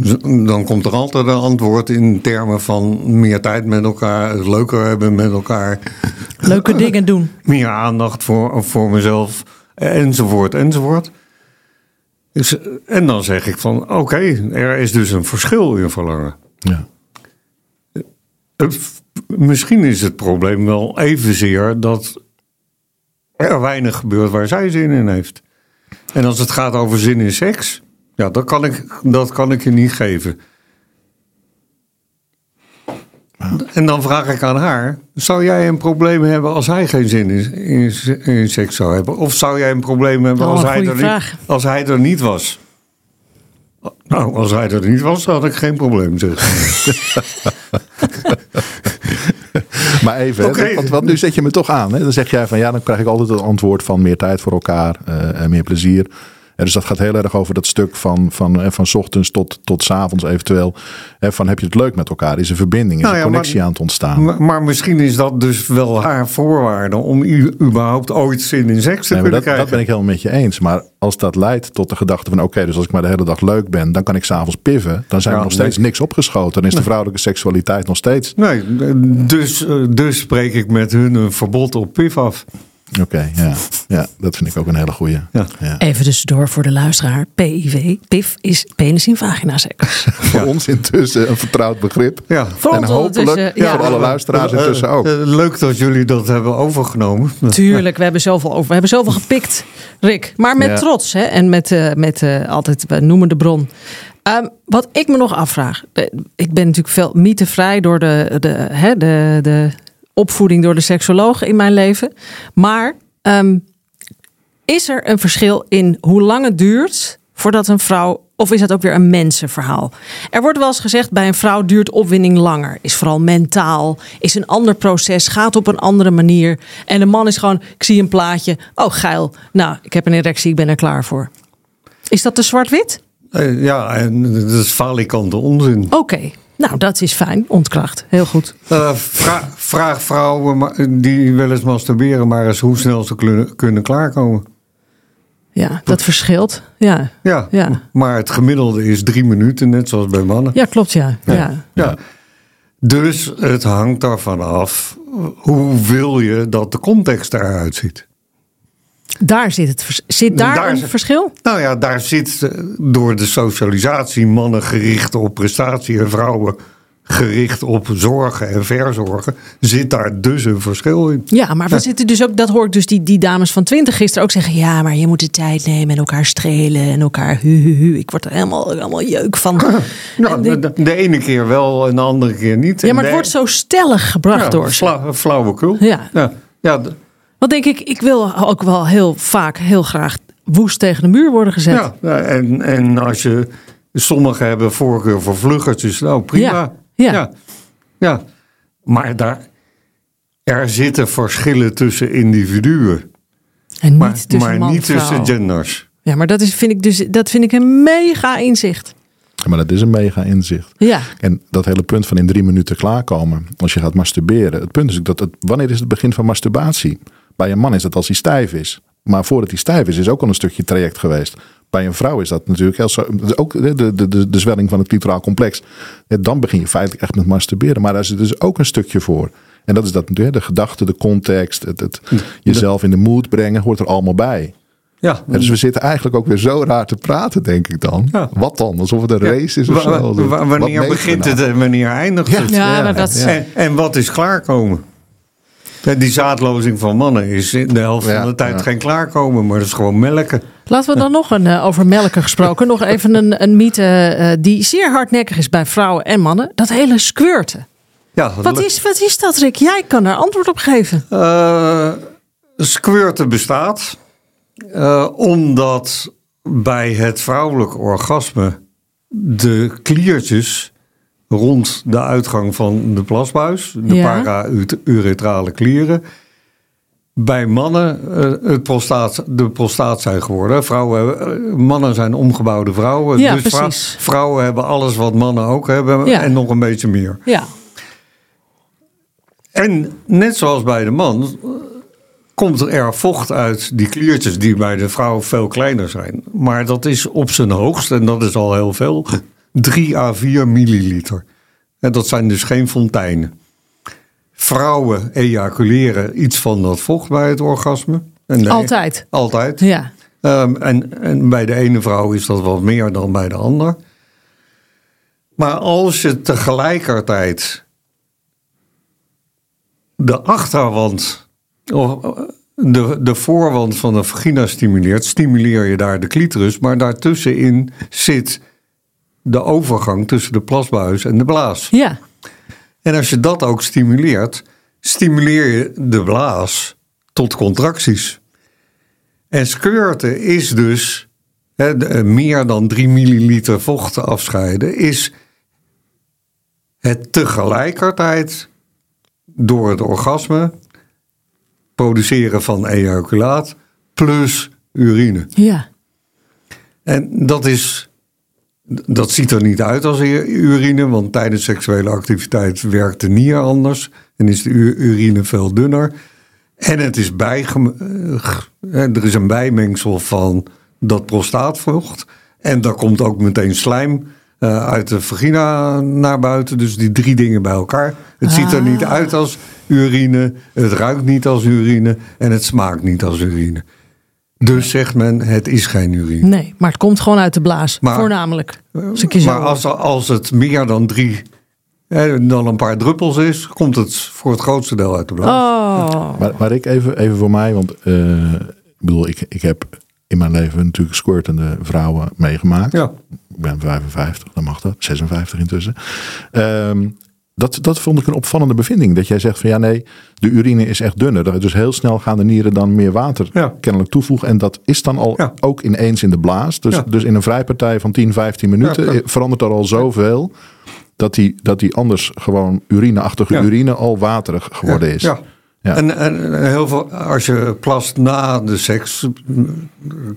dan komt er altijd een antwoord in termen van meer tijd met elkaar, het leuker hebben met elkaar, [laughs] Leuke dingen doen. meer aandacht voor, voor mezelf, enzovoort, enzovoort. Dus, en dan zeg ik van, oké, er is dus een verschil in verlangen. Ja. Het- Misschien is het probleem wel evenzeer dat er weinig gebeurt waar zij zin in heeft. En als het gaat over zin in seks, ja, dat kan ik, dat kan ik je niet geven. En dan vraag ik aan haar: zou jij een probleem hebben als hij geen zin in, in, in seks zou hebben? Of zou jij een probleem hebben Oh, als, hij er vraag. niet, als hij er niet was? Nou, als hij er niet was, had ik geen probleem, zeg. [laughs] Maar even, want nu zet je me toch aan. Hè? Dan zeg jij van ja, dan krijg ik altijd het antwoord van meer tijd voor elkaar eh, en meer plezier. En dus dat gaat heel erg over dat stuk van, van, eh, van 's ochtends tot, tot 's avonds eventueel. Hè, van heb je het leuk met elkaar? Is er verbinding? Is Nou ja, connectie maar- aan het ontstaan? Maar, maar misschien is dat dus wel haar voorwaarde om u überhaupt ooit zin in seks te Nee, kunnen dat, krijgen. dat ben ik helemaal met je eens. Maar als dat leidt tot de gedachte van... oké, dus als ik maar de hele dag leuk ben... dan kan ik s'avonds piffen. Dan zijn Ja, er nog steeds nee. niks opgeschoten. Dan is de vrouwelijke seksualiteit nog steeds... Nee, dus, eh, dus spreek ik met hun een verbod op pif af. Oké, ja. ja, dat vind ik ook een hele goeie. Ja. Even tussendoor voor de luisteraar. PIV, PIF is penis in vagina seks. [laughs] Voor ons intussen een vertrouwd begrip. Ja. Voor en hopelijk ja. voor alle luisteraars Eh, intussen ook. eh, leuk dat jullie dat hebben overgenomen. Tuurlijk, we hebben zoveel over. We hebben zoveel gepikt, Rick. Maar met Ja. trots, hè? En met, eh, met eh, altijd, we noemen de bron. Ehm, wat ik me nog afvraag. Ik ben natuurlijk veel mythevrij door de, de, hè, de, de opvoeding door de seksologen in mijn leven. Maar ehm, is er een verschil in hoe lang het duurt voordat een vrouw. Of is dat ook weer een mensenverhaal? Er wordt wel eens gezegd: bij een vrouw duurt opwinding langer. Is vooral mentaal, is een ander proces, gaat op een andere manier. En de man is gewoon: ik zie een plaatje. Oh, geil. Nou, ik heb een erectie, ik ben er klaar voor. Is dat te zwart-wit? Eh, ja, en dat is falikante onzin. Oké, nou dat is fijn. Ontkracht. Heel goed. Eh, vra- vraag vrouwen die wel eens masturberen, maar eens hoe snel ze kunnen, kunnen klaarkomen. Ja, dat verschilt. Ja, Ja, Ja. maar het gemiddelde is drie minuten, net zoals bij mannen. ja klopt. Ja. Ja. Ja. Dus het hangt daarvan af hoe wil je dat de context eruit ziet. Daar zit het Zit daar, Daar een zit- verschil? Nou ja, daar zit eh, door de socialisatie mannen gericht op prestatie en vrouwen gericht op zorgen en verzorgen, zit daar dus een verschil in. Ja, maar we zitten dus ook, dat hoor ik dus die, die dames van 20 gisteren ook zeggen. Ja, maar je moet de tijd nemen en elkaar strelen en elkaar hu hu hu. Ik word er helemaal, helemaal jeuk van. [clears throat] Nou, de, de ene keer wel en de andere keer niet. ja, maar het wordt zo stellig gebracht ja, door fla- flauwekul. Ja. ja, Want denk ik, ik wil ook wel heel vaak, heel graag woest tegen de muur worden gezet. ja, ja, en, en als je... Sommigen hebben voorkeur voor vluggertjes. Nou, prima. Ja, ja. ja. Ja. Maar daar, er zitten verschillen tussen individuen. En niet Maar, tussen maar man niet en tussen genders. Ja, maar dat, is, vind ik dus, dat vind ik een mega inzicht. Ja, Maar dat is een mega inzicht. Ja, En dat hele punt van in drie minuten klaarkomen. Als je gaat masturberen. Het punt is ook dat het, wanneer is het begin van masturbatie? Bij een man is dat als hij stijf is. Maar voordat hij stijf is, is ook al een stukje traject geweest. Bij een vrouw is dat natuurlijk heel is ook de, de, de, de zwelling van het clitoraal complex. Ja, dan begin je feitelijk echt met masturberen. Maar daar zit dus ook een stukje voor. En dat is dat natuurlijk, de gedachte, de context, het, het jezelf in de mood brengen, hoort er allemaal bij. Ja, En dus we zitten eigenlijk ook weer zo raar te praten, denk ik dan. Ja. Wat dan? Alsof het een race is of Wa- zo. wanneer begint nou? het en wanneer eindigt het? ja, dat. En, en wat is klaarkomen? Ja, Die zaadlozing van mannen is in de helft Ja, van de tijd ja. geen klaarkomen, maar dat is gewoon melken. Laten we dan nog een, eh, over melken gesproken, nog even een, een mythe eh, die zeer hardnekkig is bij vrouwen en mannen. Dat hele squirten. Ja, Wat is, wat is dat, Rick? Jij kan daar antwoord op geven. Eh, squirten bestaat eh, omdat bij het vrouwelijk orgasme de kliertjes rond de uitgang van de plasbuis, de Ja. para-uretrale klieren, bij mannen eh, het prostaat, de prostaat zijn geworden. Vrouwen, eh, mannen zijn omgebouwde vrouwen. Ja, dus vrou- vrouwen hebben alles wat mannen ook hebben Ja. en nog een beetje meer. Ja. En net zoals bij de man komt er vocht uit die kliertjes die bij de vrouw veel kleiner zijn. Maar dat is op zijn hoogst, en dat is al heel veel, 3 à 4 milliliter. En dat zijn dus geen fonteinen. Vrouwen ejaculeren iets van dat vocht bij het orgasme. En de- Altijd. Altijd. Ja. Ehm, en, en bij de ene vrouw is dat wat meer dan bij de ander. Maar als je tegelijkertijd de achterwand of eh, de, de voorwand van de vagina stimuleert, stimuleer je daar de clitoris, maar daartussenin zit de overgang tussen de plasbuis en de blaas. Ja. En als je dat ook stimuleert, stimuleer je de blaas tot contracties. En squirten is dus hè, de- eh, meer dan 3 milliliter vocht afscheiden, is het tegelijkertijd door het orgasme, produceren van ejaculaat plus urine. Ja. En dat is. Dat ziet er niet uit als urine, want tijdens seksuele activiteit werkt de nier anders en is de urine veel dunner. En het is bijgem- eh, eh, er is een bijmengsel van dat prostaatvocht. En daar komt ook meteen slijm eh, uit de vagina naar buiten. Dus die drie dingen bij elkaar. Het ziet er niet uit als urine, het ruikt niet als urine en het smaakt niet als urine. Dus zegt men, het is geen urine. Nee, maar het komt gewoon uit de blaas. Maar- Voornamelijk. Als ik je zo Maar als, als het meer dan drie, hè, dan een paar druppels is, komt het voor het grootste deel uit de blaas. Oh. Maar, maar ik even, even voor mij, want eh, ik bedoel, ik, ik heb in mijn leven natuurlijk squirtende vrouwen meegemaakt. Ja. Ik ben 55, dan mag dat. 56 intussen. Ehm, dat, dat vond ik een opvallende bevinding. Dat jij zegt van ja nee, de urine is echt dunner. Dus heel snel gaan de nieren dan meer water Ja. kennelijk toevoegen. En dat is dan al Ja. ook ineens in de blaas. Dus, Ja. dus in een vrijpartij van 10, 15 minuten verandert er al zoveel. Dat die, dat die anders gewoon urineachtige urine al waterig geworden is. Ja. Ja. En, en heel veel, als je plast na de seks,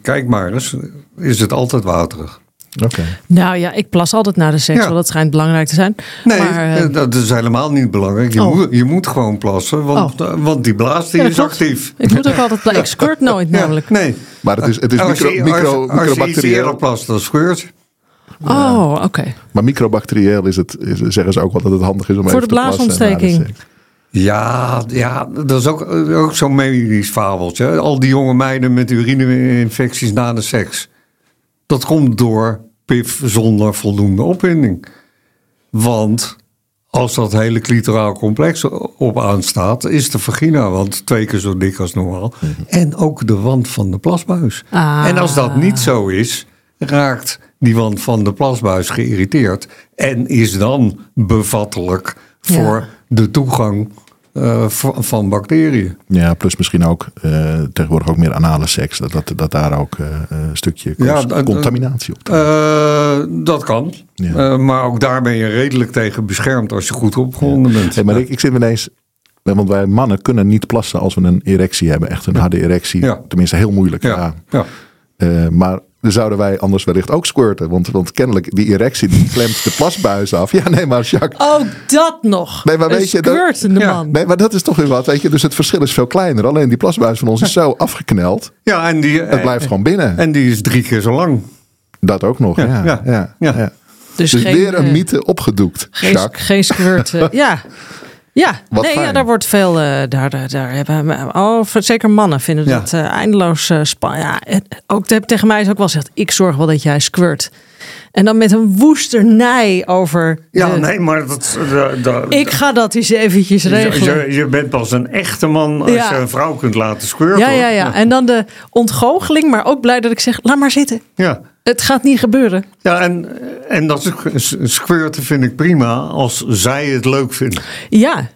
kijk maar eens, is het altijd waterig. Oké. Nou ja, ik plas altijd na de seks, Ja. want dat schijnt belangrijk te zijn. Nee, maar, eh, dat is helemaal niet belangrijk. Je, Oh. moet, je moet gewoon plassen, want, eh, want die blaas die ja, is actief. Ik moet ook altijd pla- Ik squirt nooit Ja, namelijk. nee. Maar het is, het is Als micro, je, micro, als, als je iets microbacterieel. eerder plast, dan scheurt. Oh, oké. Maar microbacterieel is het, is, zeggen ze ook wel dat het handig is om Voor even te plassen na de blaasontsteking. seks. Ja, ja, dat is ook, ook zo'n medisch fabeltje. Al die jonge meiden met urineinfecties na de seks. Dat komt door pif zonder voldoende opwinding. Want als dat hele clitoraal complex op aanstaat, is de vagina want twee keer zo dik als normaal. En ook de wand van de plasbuis. Ah. En als dat niet zo is, raakt die wand van de plasbuis geïrriteerd. En is dan bevattelijk Ja. voor de toegang eh, van, bacteriën. Ja, plus misschien ook eh, tegenwoordig ook meer anale seks. Dat, dat, dat daar ook eh, een stukje Ja, contaminatie op. Dat kan. Ja. Maar ook daar ben je redelijk tegen beschermd als je goed opgewonden bent. Hey, maar ik, ik zit ineens... Want wij mannen kunnen niet plassen als we een erectie hebben. Echt een harde erectie. Ja. Tenminste, heel moeilijk. Ja. ja, maar dan zouden wij anders wellicht ook squirten. Want, want kennelijk, die erectie die klemt de plasbuis af. Ja, nee, maar Jacques... Oh, dat nog. Nee, maar Een weet je, dat- Ja. man. Nee, maar dat is toch weer wat. Weet je? Dus het verschil is veel kleiner. Alleen die plasbuis van ons is zo afgekneld. ja en, die, Het blijft gewoon binnen. en die is drie keer zo lang. Dat ook nog. Ja, Ja, ja, ja, ja, ja. Dus, Dus geen, weer een eh, mythe opgedoekt. Geen, Jacques. geen squirt. eh, [laughs] ja. Ja, Wat nee, fijn. ja, daar wordt veel. eh, daar, daar, hebben we. Oh, zeker mannen vinden Ja. dat eh, eindeloos uh, spannend. Ja, ook te- tegen mij is ook wel gezegd: ik zorg wel dat jij squirt. En dan met een woesternij over. Ja, de- nee, maar dat, dat- Ik ga dat eens eventjes je, regelen. je, je bent pas een echte man als Ja. je een vrouw kunt laten squirten. Ja, ja, ja. En dan de ontgoocheling, maar ook blij dat ik zeg: laat maar zitten. ja. Het gaat niet gebeuren. Ja, en, en dat squirten vind ik prima als zij het leuk vinden. Ja.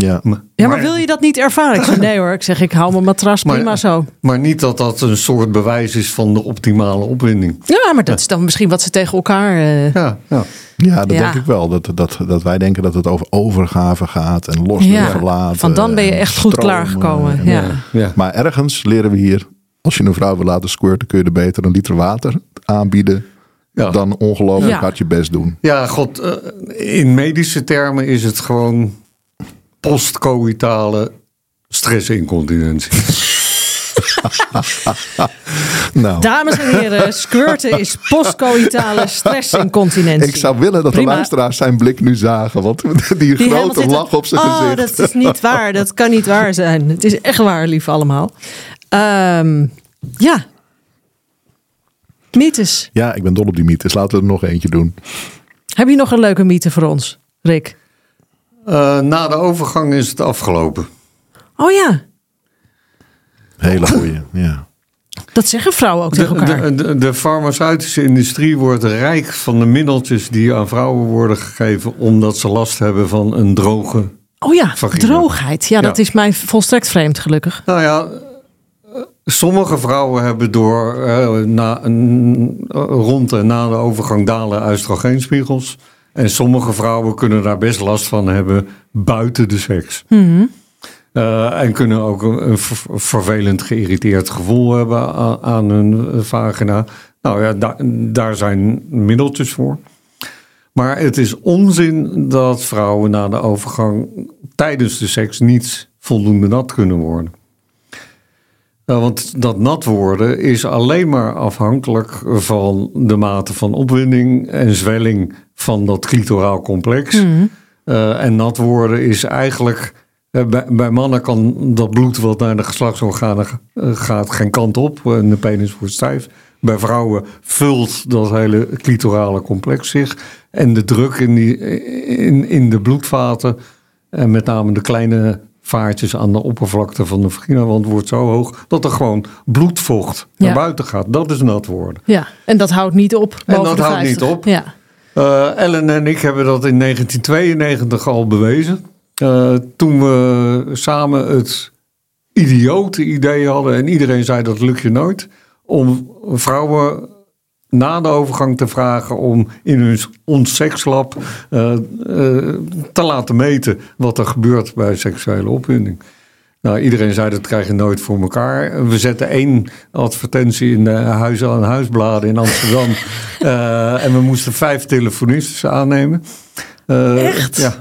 Ja. Ja, maar wil je dat niet ervaren? Ik zeg [laughs] nee hoor. Ik zeg, ik hou mijn matras Maar- prima zo. Maar niet dat dat een soort bewijs is van de optimale opwinding. Ja, maar dat is dan misschien wat ze tegen elkaar. eh, Ja, ja. Ja, dat Ja. denk ik wel. Dat, dat, dat wij denken dat het over overgave gaat en los Ja, willen laten. van dan ben je echt goed klaargekomen, en- ja. ja. Maar ergens leren we hier, als je een vrouw wil laten squirten, kun je er beter een liter water aanbieden Ja. dan ongelooflijk Ja. hard je best doen. Ja, god, eh, in medische termen is het gewoon postcoïtale stressincontinentie. [laughs] Nou, Dames en heren, squirten is postcoïtale stressincontinentie. ik zou willen dat Prima. de luisteraars zijn blik nu zagen. Want [laughs] die, grote lach op zijn oh, gezicht. dat is niet waar. Dat kan niet waar zijn. Het is echt waar, lief allemaal. Ehm, ja. Mythes. Ja, ik ben dol op die mythes. Laten we er nog eentje doen. Heb je nog een leuke mythe voor ons, Rick? Eh, na de overgang is het afgelopen. Oh ja, Hele goeie. Ja. dat zeggen vrouwen ook tegen De, elkaar. de, de, de farmaceutische industrie wordt rijk van de middeltjes die aan vrouwen worden gegeven omdat ze last hebben van een droge. oh ja, vagina. droogheid. Ja, dat is mij volstrekt vreemd, gelukkig. Nou ja, eh, sommige vrouwen hebben door eh, na, een- eh, rond en na de overgang dalen oestrogeenspiegels. En sommige vrouwen kunnen daar best last van hebben buiten de seks. Eh, en kunnen ook een, een ver- vervelend geïrriteerd gevoel hebben aan, aan hun vagina. Nou ja, da- daar zijn middeltjes voor. Maar het is onzin dat vrouwen na de overgang tijdens de seks niet voldoende nat kunnen worden. Want dat nat worden is alleen maar afhankelijk van de mate van opwinding en zwelling van dat clitoraal complex. Eh, en nat worden is eigenlijk. eh, bij, bij mannen kan dat bloed wat naar de geslachtsorganen eh, gaat geen kant op en de penis wordt stijf. Bij vrouwen vult dat hele clitorale complex zich. En de druk in, die, in, in de bloedvaten, en met name de kleine vaartjes aan de oppervlakte van de vaginawand, wordt zo hoog dat er gewoon bloedvocht naar buiten gaat. Dat is nat worden. Ja, en dat houdt niet op. En dat houdt niet 50. op. Ja. Eh, Ellen en ik hebben dat in 1992 al bewezen. Eh, toen we samen het idiote idee hadden, en iedereen zei dat lukt je nooit, om vrouwen na de overgang te vragen om in hun, ons sekslab eh, eh, te laten meten wat er gebeurt bij seksuele opwinding. Nou, iedereen zei dat krijg je nooit voor elkaar. We zetten één advertentie in de huizen aan huisbladen in Amsterdam. [laughs] Eh, en we moesten vijf telefonisten aannemen. Echt? Ja.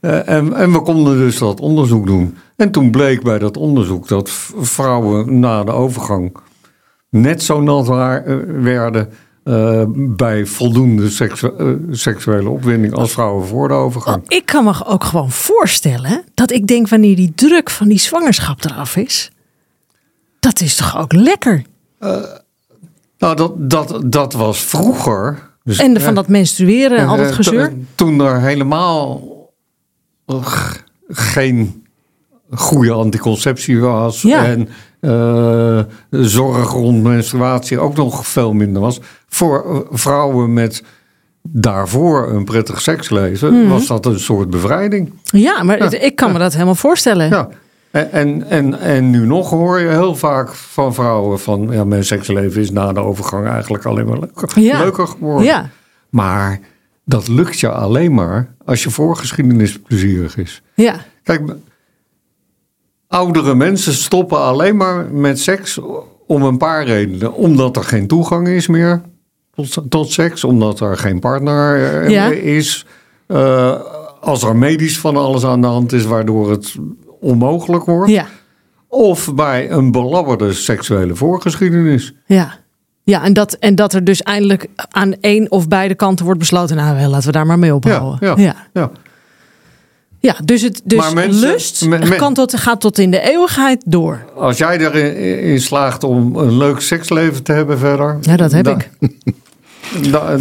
En, en we konden dus dat onderzoek doen. En toen bleek bij dat onderzoek dat vrouwen na de overgang net zo nat eh, werden eh, bij voldoende seksu- eh, seksuele opwinding als vrouwen voor de overgang. Ik kan me ook gewoon voorstellen dat ik denk wanneer die druk van die zwangerschap eraf is. Dat is toch ook lekker? Nou, dat, dat, dat was vroeger. Dus, En van dat menstrueren en al dat gezeur. to- Toen er helemaal geen goede anticonceptie was. Ja. En eh, zorg rond menstruatie ook nog veel minder was. Voor eh, vrouwen met daarvoor een prettig seksleven Mhm. was dat een soort bevrijding. Ja, maar het- ik kan me dat helemaal voorstellen. Ja. En, en, en, en nu nog hoor je heel vaak van vrouwen van ja, mijn seksleven is na de overgang eigenlijk alleen maar leuker, geworden. Ja. Maar dat lukt je alleen maar als je voorgeschiedenis plezierig is. Ja. Kijk, oudere mensen stoppen alleen maar met seks om een paar redenen. Omdat er geen toegang is meer tot, tot seks, omdat er geen partner eh, Ja. is. Eh, als er medisch van alles aan de hand is, waardoor het onmogelijk wordt. Ja. Of bij een belabberde seksuele voorgeschiedenis. Ja. Ja, en dat, en dat er dus eindelijk aan één of beide kanten wordt besloten. Nou, laten we daar maar mee ophouden. ja, ja. ja. Ja, dus, het, dus Maar mensen- lust kan tot, gaat tot in de eeuwigheid door. Als jij erin in slaagt om een leuk seksleven te hebben verder. Ja, dat heb dan- ik. [laughs] Dan,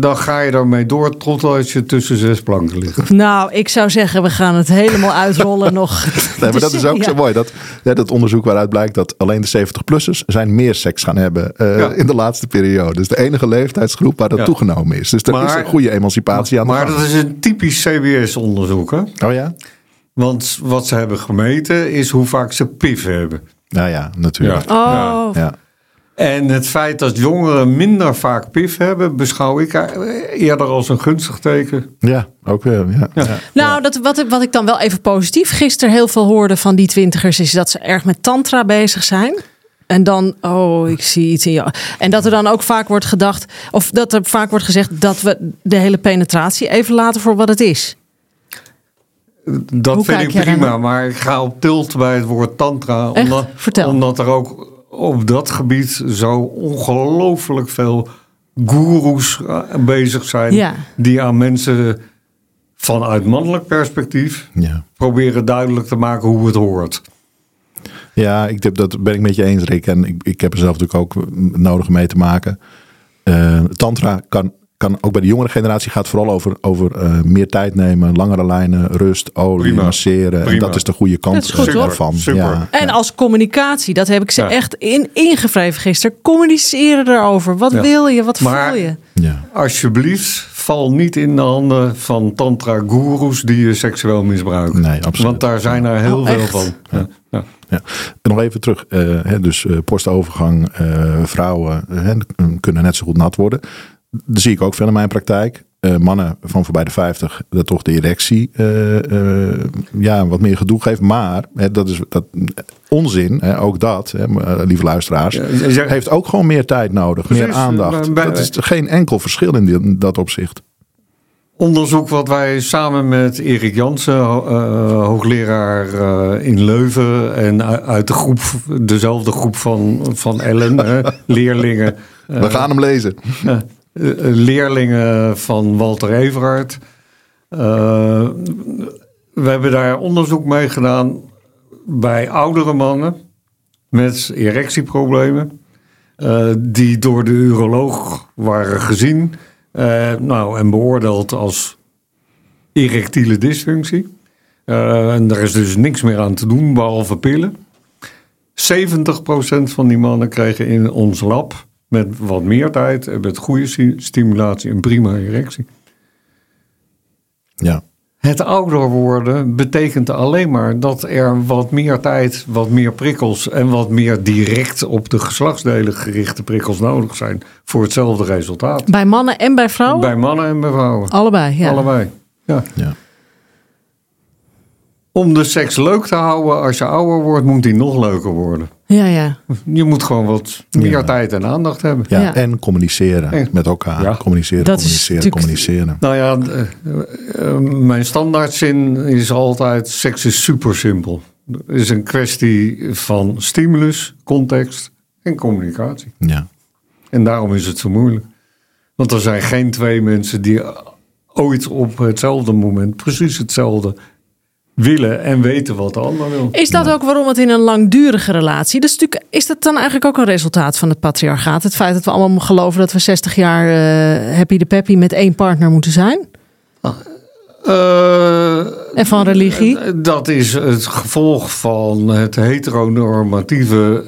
dan ga je ermee door tot als je tussen zes planken ligt. Nou, ik zou zeggen, we gaan het helemaal uitrollen nog. [laughs] Nee, [laughs] maar dat is ook Ja. zo mooi. Dat, ja, dat onderzoek waaruit blijkt dat alleen de 70-plussers zijn meer seks gaan hebben eh, Ja. in de laatste periode. Dus de enige leeftijdsgroep waar dat Ja. toegenomen is. Dus er is een goede emancipatie aan de Maar gang. dat is een typisch CBS-onderzoek. hè? Oh ja? Want wat ze hebben gemeten is hoe vaak ze pif hebben. Nou ja, natuurlijk. Oh, Ja. En het feit dat jongeren minder vaak pif hebben, beschouw ik eerder als een gunstig teken. Ja, ook weer. Ja. Ja. Nou, dat, wat, ik- wat ik dan wel even positief gisteren heel veel hoorde van die twintigers... is dat ze erg met tantra bezig zijn. En dan, oh, ik zie iets in jou. En dat er dan ook vaak wordt gedacht... of dat er vaak wordt gezegd dat we de hele penetratie even laten voor wat het is. Dat Hoe vind ik prima, maar ik ga op tilt bij het woord tantra. Echt? Omdat, Vertel. omdat er ook op dat gebied zo ongelooflijk veel goeroes eh, bezig zijn. Ja. Die aan mensen vanuit mannelijk perspectief Ja. proberen duidelijk te maken hoe het hoort. Ja, ik, heb- dat ben ik met je eens, Rick. En ik, ik heb er zelf natuurlijk ook nodig mee te maken. Eh, tantra kan, kan ook bij de jongere generatie gaat vooral over, over eh, meer tijd nemen, langere lijnen, rust, olie, Prima. masseren. En dat is de goede kant Dat is goed, eh, hoor. daarvan. Super. Ja, En ja. als communicatie, dat heb ik ze Ja. echt in, ingevreven gisteren. Communiceren erover. Wat Ja. wil je? Wat Maar- voel je? Ja. Alsjeblieft, val niet in de handen van tantra-goeroes die je seksueel misbruiken. Nee, absoluut. Want daar zijn er heel Oh, veel echt? van. Ja. Ja. Ja. En nog even terug. eh, hè, dus eh, postovergang, eh, vrouwen hè, kunnen net zo goed nat worden. Dat zie ik ook veel in mijn praktijk. eh, mannen van voorbij de 50 dat toch de erectie eh, eh, ja, wat meer gedoe geeft. Maar hè, dat is dat, onzin, hè, ook dat, hè, lieve luisteraars, Ja, zegt- heeft ook gewoon meer tijd nodig, meer aandacht. bij- dat is geen enkel verschil in, die- in dat opzicht. Onderzoek wat wij samen met Erik Jansen, ho- hoogleraar in Leuven en uit de groep, dezelfde groep van, van Ellen, [laughs] leerlingen. We gaan hem lezen. Eh, eh, leerlingen van Walter Everhard. Eh, we hebben daar onderzoek mee gedaan bij oudere mannen met erectieproblemen. die door de uroloog waren gezien nou, en beoordeeld als erectiele dysfunctie. En daar is dus niks meer aan te doen behalve pillen. 70% van die mannen kregen in ons lab met wat meer tijd en met goede sti- stimulatie een prima erectie. Ja. Het ouder worden betekent alleen maar dat er wat meer tijd, wat meer prikkels en wat meer direct op de geslachtsdelen gerichte prikkels nodig zijn voor hetzelfde resultaat. Bij mannen en bij vrouwen? Bij mannen en bij vrouwen. Allebei, ja. Allebei. Ja. Ja. Om de seks leuk te houden als je ouder wordt, moet die nog leuker worden. Ja, ja. Je moet gewoon wat meer Ja. tijd en aandacht hebben. Ja, Ja. en communiceren En- met elkaar. Ja. Communiceren, Dat communiceren, communiceren. Nou ja, eh, eh, mijn standaardzin is altijd: seks is super simpel. Het is een kwestie van stimulus, context en communicatie. Ja. En daarom is het zo moeilijk. Want er zijn geen twee mensen die ooit op hetzelfde moment precies hetzelfde willen en weten wat de ander wil. Is dat ook waarom het in een langdurige relatie... Dus natuurlijk, is dat dan eigenlijk ook een resultaat van het patriarchaat? Het feit dat we allemaal geloven dat we 60 jaar eh, happy de peppy met één partner moeten zijn? Eh, En van religie? Dat is het gevolg van het heteronormatieve,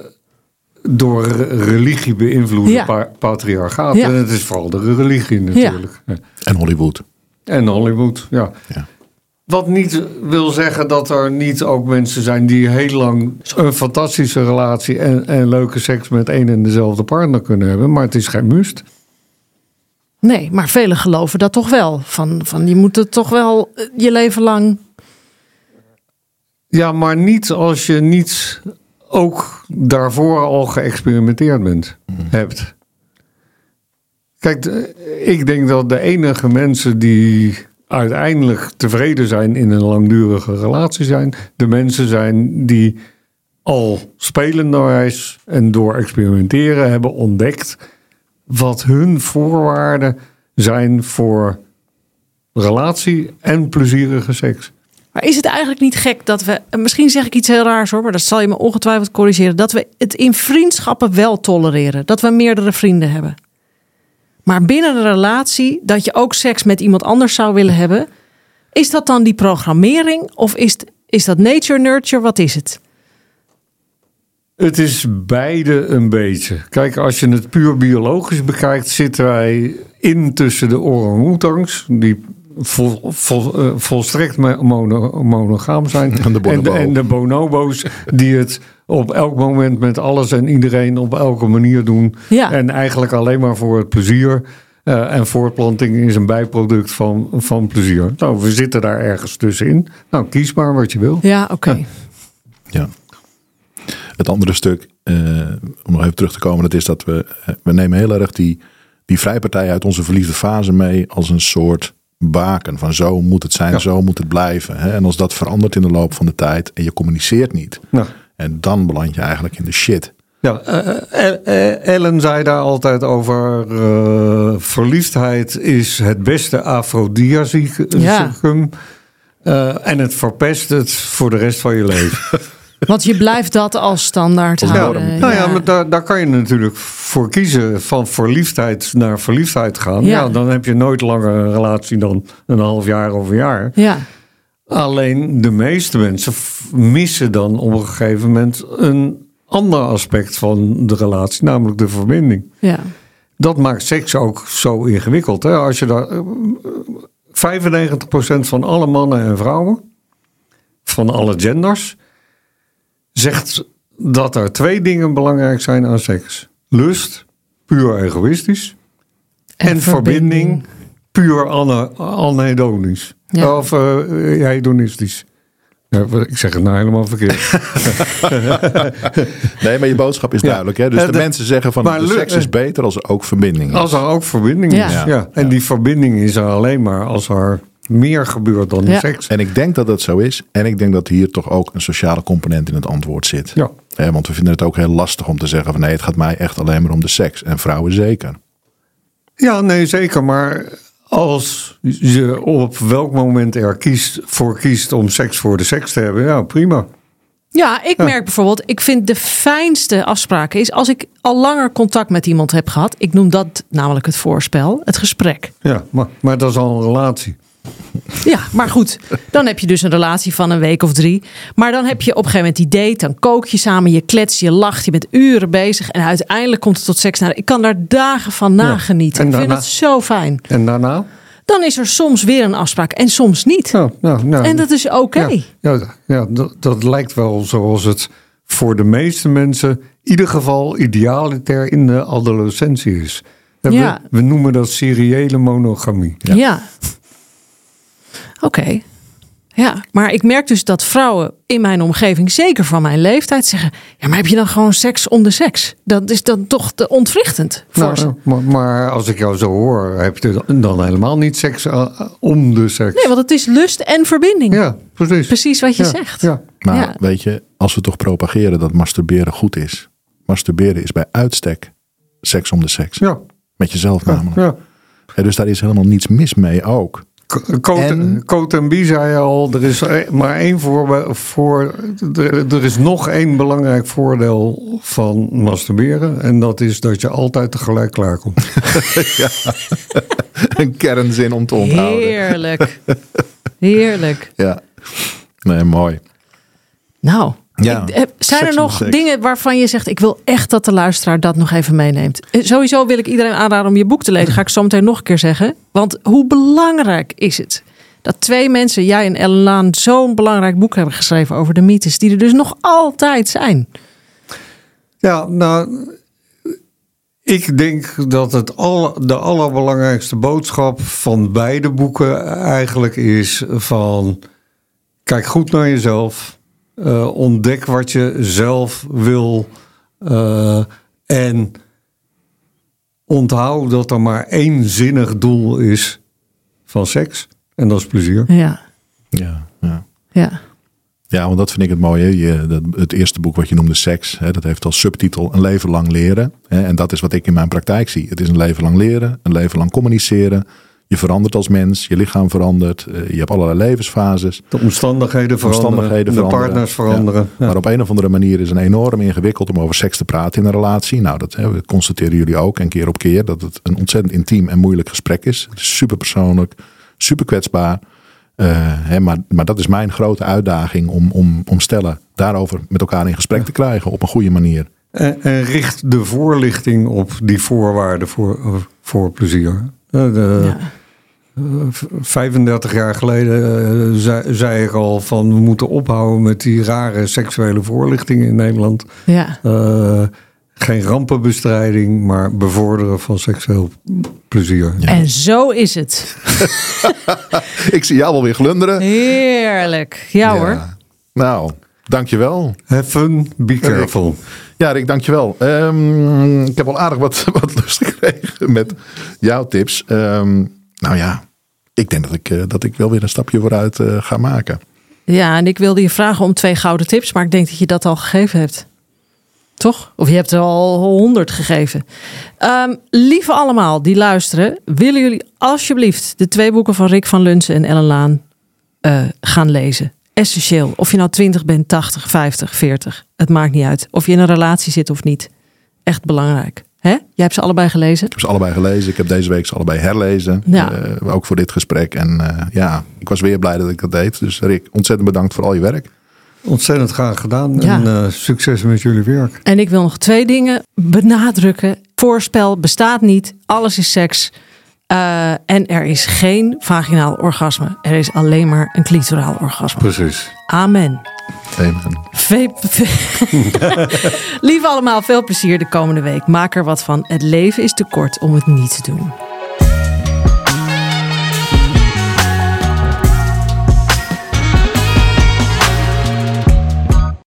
door religie beïnvloede Ja. pa- patriarchaat. Ja. En het is vooral de religie natuurlijk. Ja. En Hollywood. En Hollywood, ja. Ja. Wat niet wil zeggen dat er niet ook mensen zijn die heel lang een fantastische relatie en, en leuke seks met één en dezelfde partner kunnen hebben. Maar het is geen must. Nee, maar velen geloven dat toch wel. Van, van je moet het toch wel eh, je leven lang... Ja, maar niet als je niet ook daarvoor al geëxperimenteerd bent, hebt. Kijk, ik denk dat de enige mensen die uiteindelijk tevreden zijn in een langdurige relatie zijn, de mensen zijn die al spelenderwijs en door experimenteren hebben ontdekt wat hun voorwaarden zijn voor relatie en plezierige seks. Maar is het eigenlijk niet gek dat we... en Misschien zeg ik iets heel raars hoor, maar dat zal je me ongetwijfeld corrigeren. Dat we het in vriendschappen wel tolereren. Dat we meerdere vrienden hebben. Maar binnen een relatie, dat je ook seks met iemand anders zou willen hebben. Is dat dan die programmering? Of is, het- is dat nature nurture? Wat is het? Het is beide een beetje. Kijk, als je het puur biologisch bekijkt, zitten wij in tussen de orang-oetangs, die vol, vol- eh, volstrekt mo- mono- monogaam zijn, En de en, de, en de bonobo's, die het op elk moment met alles en iedereen op elke manier doen. Ja. En eigenlijk alleen maar voor het plezier. Eh, en voortplanting is een bijproduct van, van plezier. Nou, we zitten daar ergens tussenin. Nou, kies maar wat je wil. Ja, oké. Ja. Het andere stuk, eh, om nog even terug te komen, dat is dat we, eh, we nemen heel erg die, die vrijpartij uit onze verliefde fase mee als een soort baken. Van zo moet het zijn, Ja. zo moet het blijven. Hè? En als dat verandert in de loop van de tijd en je communiceert niet, Nou, en dan beland je eigenlijk in de shit. Ja, eh, eh, eh, Ellen zei daar altijd over. eh, verliefdheid is het beste afrodisiacum. Eh, en het verpest het voor de rest van je leven. [laughs] Want je blijft dat als standaard Als houden. nou ja, maar daar, daar kan je natuurlijk voor kiezen van verliefdheid naar verliefdheid gaan. Ja. Ja. dan heb je nooit langer een relatie dan een half jaar of een jaar. ja. Alleen de meeste mensen missen dan op een gegeven moment een ander aspect van de relatie, namelijk de verbinding. ja. Dat maakt seks ook zo ingewikkeld. Hè? Als je daar, eh, 95% van alle mannen en vrouwen, van alle genders, zegt dat er twee dingen belangrijk zijn aan seks: lust, puur egoïstisch, en, verbinding, puur ane- anhedonisch. Ja. Of eh, ja, hedonistisch. Ja, ik zeg het nou helemaal verkeerd. [laughs] Nee, maar je boodschap is Ja. duidelijk. Hè? Dus de, de- mensen zeggen van maar de seks is eh, beter als er ook verbinding is. Als er ook verbinding is. Ja. Ja. En die verbinding is er alleen maar als er meer gebeurt dan de seks. En ik denk dat dat zo is. En ik denk dat hier toch ook een sociale component in het antwoord zit. Ja. Hè, want we vinden het ook heel lastig om te zeggen van nee, het gaat mij echt alleen maar om de seks. En vrouwen zeker. Ja, nee, zeker. Maar als je op welk moment er kiest, voor kiest om seks voor de seks te hebben, ja, prima. Ja, ik merk bijvoorbeeld, ik vind de fijnste afspraken is als ik al langer contact met iemand heb gehad. Ik noem dat namelijk het voorspel, het gesprek. Ja, maar, maar dat is al een relatie. Ja, maar goed, dan heb je dus een relatie van een week of drie. Maar dan heb je op een gegeven moment die date, dan kook je samen, je klets, je lacht, je bent uren bezig. En uiteindelijk komt het tot seks. Nou, ik kan daar dagen van nagenieten. En Ik vind het zo fijn. En daarna? Dan is er soms weer een afspraak en soms niet. Ja, nou, nou, En dat is oké. Ja, ja, ja dat, dat lijkt wel zoals het voor de meeste mensen, in ieder geval idealiter in de adolescentie is. Ja. We, we noemen dat seriële monogamie. Ja. Oké. Ja, maar ik merk dus dat vrouwen in mijn omgeving, zeker van mijn leeftijd, zeggen: Ja, maar heb je dan gewoon seks om de seks? Dat is dan toch te ontwrichtend voor ze. Nou, maar, maar als ik jou zo hoor, heb je dan helemaal niet seks eh, om de seks. Nee, want het is lust en verbinding. Ja, precies. Precies wat je Ja, zegt. Ja. Maar Ja. weet je, als we toch propageren dat masturberen goed is. Masturberen is bij uitstek seks om de seks. Ja. Met jezelf namelijk. ja. En dus daar is helemaal niets mis mee ook. Bie zei al, er is eh, maar één voor, voor er, er is nog één belangrijk voordeel van masturberen. En dat is dat je altijd tegelijk klaarkomt. [laughs] Een kernzin om te onthouden. Heerlijk. Heerlijk. Ja. Nee, mooi. Nou, Ja, ik- heb- zijn er nog dingen waarvan je zegt: Ik wil echt dat de luisteraar dat nog even meeneemt? Eh, Sowieso wil ik iedereen aanraden om je boek te lezen. Ga ik zo meteen nog een keer zeggen. Want hoe belangrijk is het dat twee mensen, jij en Ellen Laan, zo'n belangrijk boek hebben geschreven over de mythes, die er dus nog altijd zijn? Ja, nou, ik denk dat het aller, de allerbelangrijkste boodschap van beide boeken eigenlijk is van kijk goed naar jezelf, eh, ontdek wat je zelf wil eh, en onthoud dat er maar één zinnig doel is van seks en dat is plezier. Ja, Ja, ja. ja. Ja, want dat vind ik het mooie. Je, dat, het eerste boek wat je noemde, Seks, hè, dat heeft als subtitel Een leven lang leren. Hè, en dat is wat ik in mijn praktijk zie. Het is een leven lang leren, een leven lang communiceren. Je verandert als mens, je lichaam verandert, eh, je hebt allerlei levensfases. De omstandigheden veranderen, Omstandigheden de veranderen. partners veranderen. Ja. Maar op een of andere manier is het enorm ingewikkeld om over seks te praten in een relatie. Nou, dat hè, constateren jullie ook en keer op keer. Dat het een ontzettend intiem en moeilijk gesprek is. Het is super persoonlijk, super kwetsbaar. Eh, hè, maar, maar dat is mijn grote uitdaging om, om, om stellen daarover met elkaar in gesprek te krijgen op een goede manier. En, en richt de voorlichting op die voorwaarden voor, voor plezier. Eh, de- ja. Eh, v- 35 jaar geleden eh, zei, zei ik al van we moeten ophouden met die rare seksuele voorlichting in Nederland. ja. Eh, geen rampenbestrijding, maar bevorderen van seksueel plezier. En zo is het. [laughs] Ik zie jou wel weer glunderen. Heerlijk. Ja, hoor. Nou, dankjewel. Have fun, be careful. Ja, Rick, dankjewel. Ehm ik heb al aardig wat, [laughs] wat lust gekregen met jouw tips. Ehm, nou ja, ik denk dat ik, eh, dat ik wel weer een stapje vooruit eh, ga maken. Ja, en ik wilde je vragen om twee gouden tips, maar ik denk dat je dat al gegeven hebt. Toch? Of je hebt er al honderd gegeven. Ehm, lieve allemaal die luisteren, willen jullie alsjeblieft de twee boeken van Rick van Lunsen en Ellen Laan eh, gaan lezen? Essentieel. Of je nou 20 bent, 80, 50, 40. Het maakt niet uit. Of je in een relatie zit of niet. Echt belangrijk. Hè? Jij hebt ze allebei gelezen? Ik heb ze allebei gelezen. Ik heb deze week ze allebei herlezen. Ja. Eh, ook voor dit gesprek. En eh, ja, ik was weer blij dat ik dat deed. Dus Rick, ontzettend bedankt voor al je werk. Ontzettend graag gedaan Ja. en eh, succes met jullie werk. En ik wil nog twee dingen benadrukken. Voorspel bestaat niet. Alles is seks. Eh, en er is geen vaginaal orgasme. Er is alleen maar een clitoraal orgasme. Precies. Amen. Amen. Ve- ve- [laughs] Lieve allemaal, veel plezier de komende week. Maak er wat van. Het leven is te kort om het niet te doen.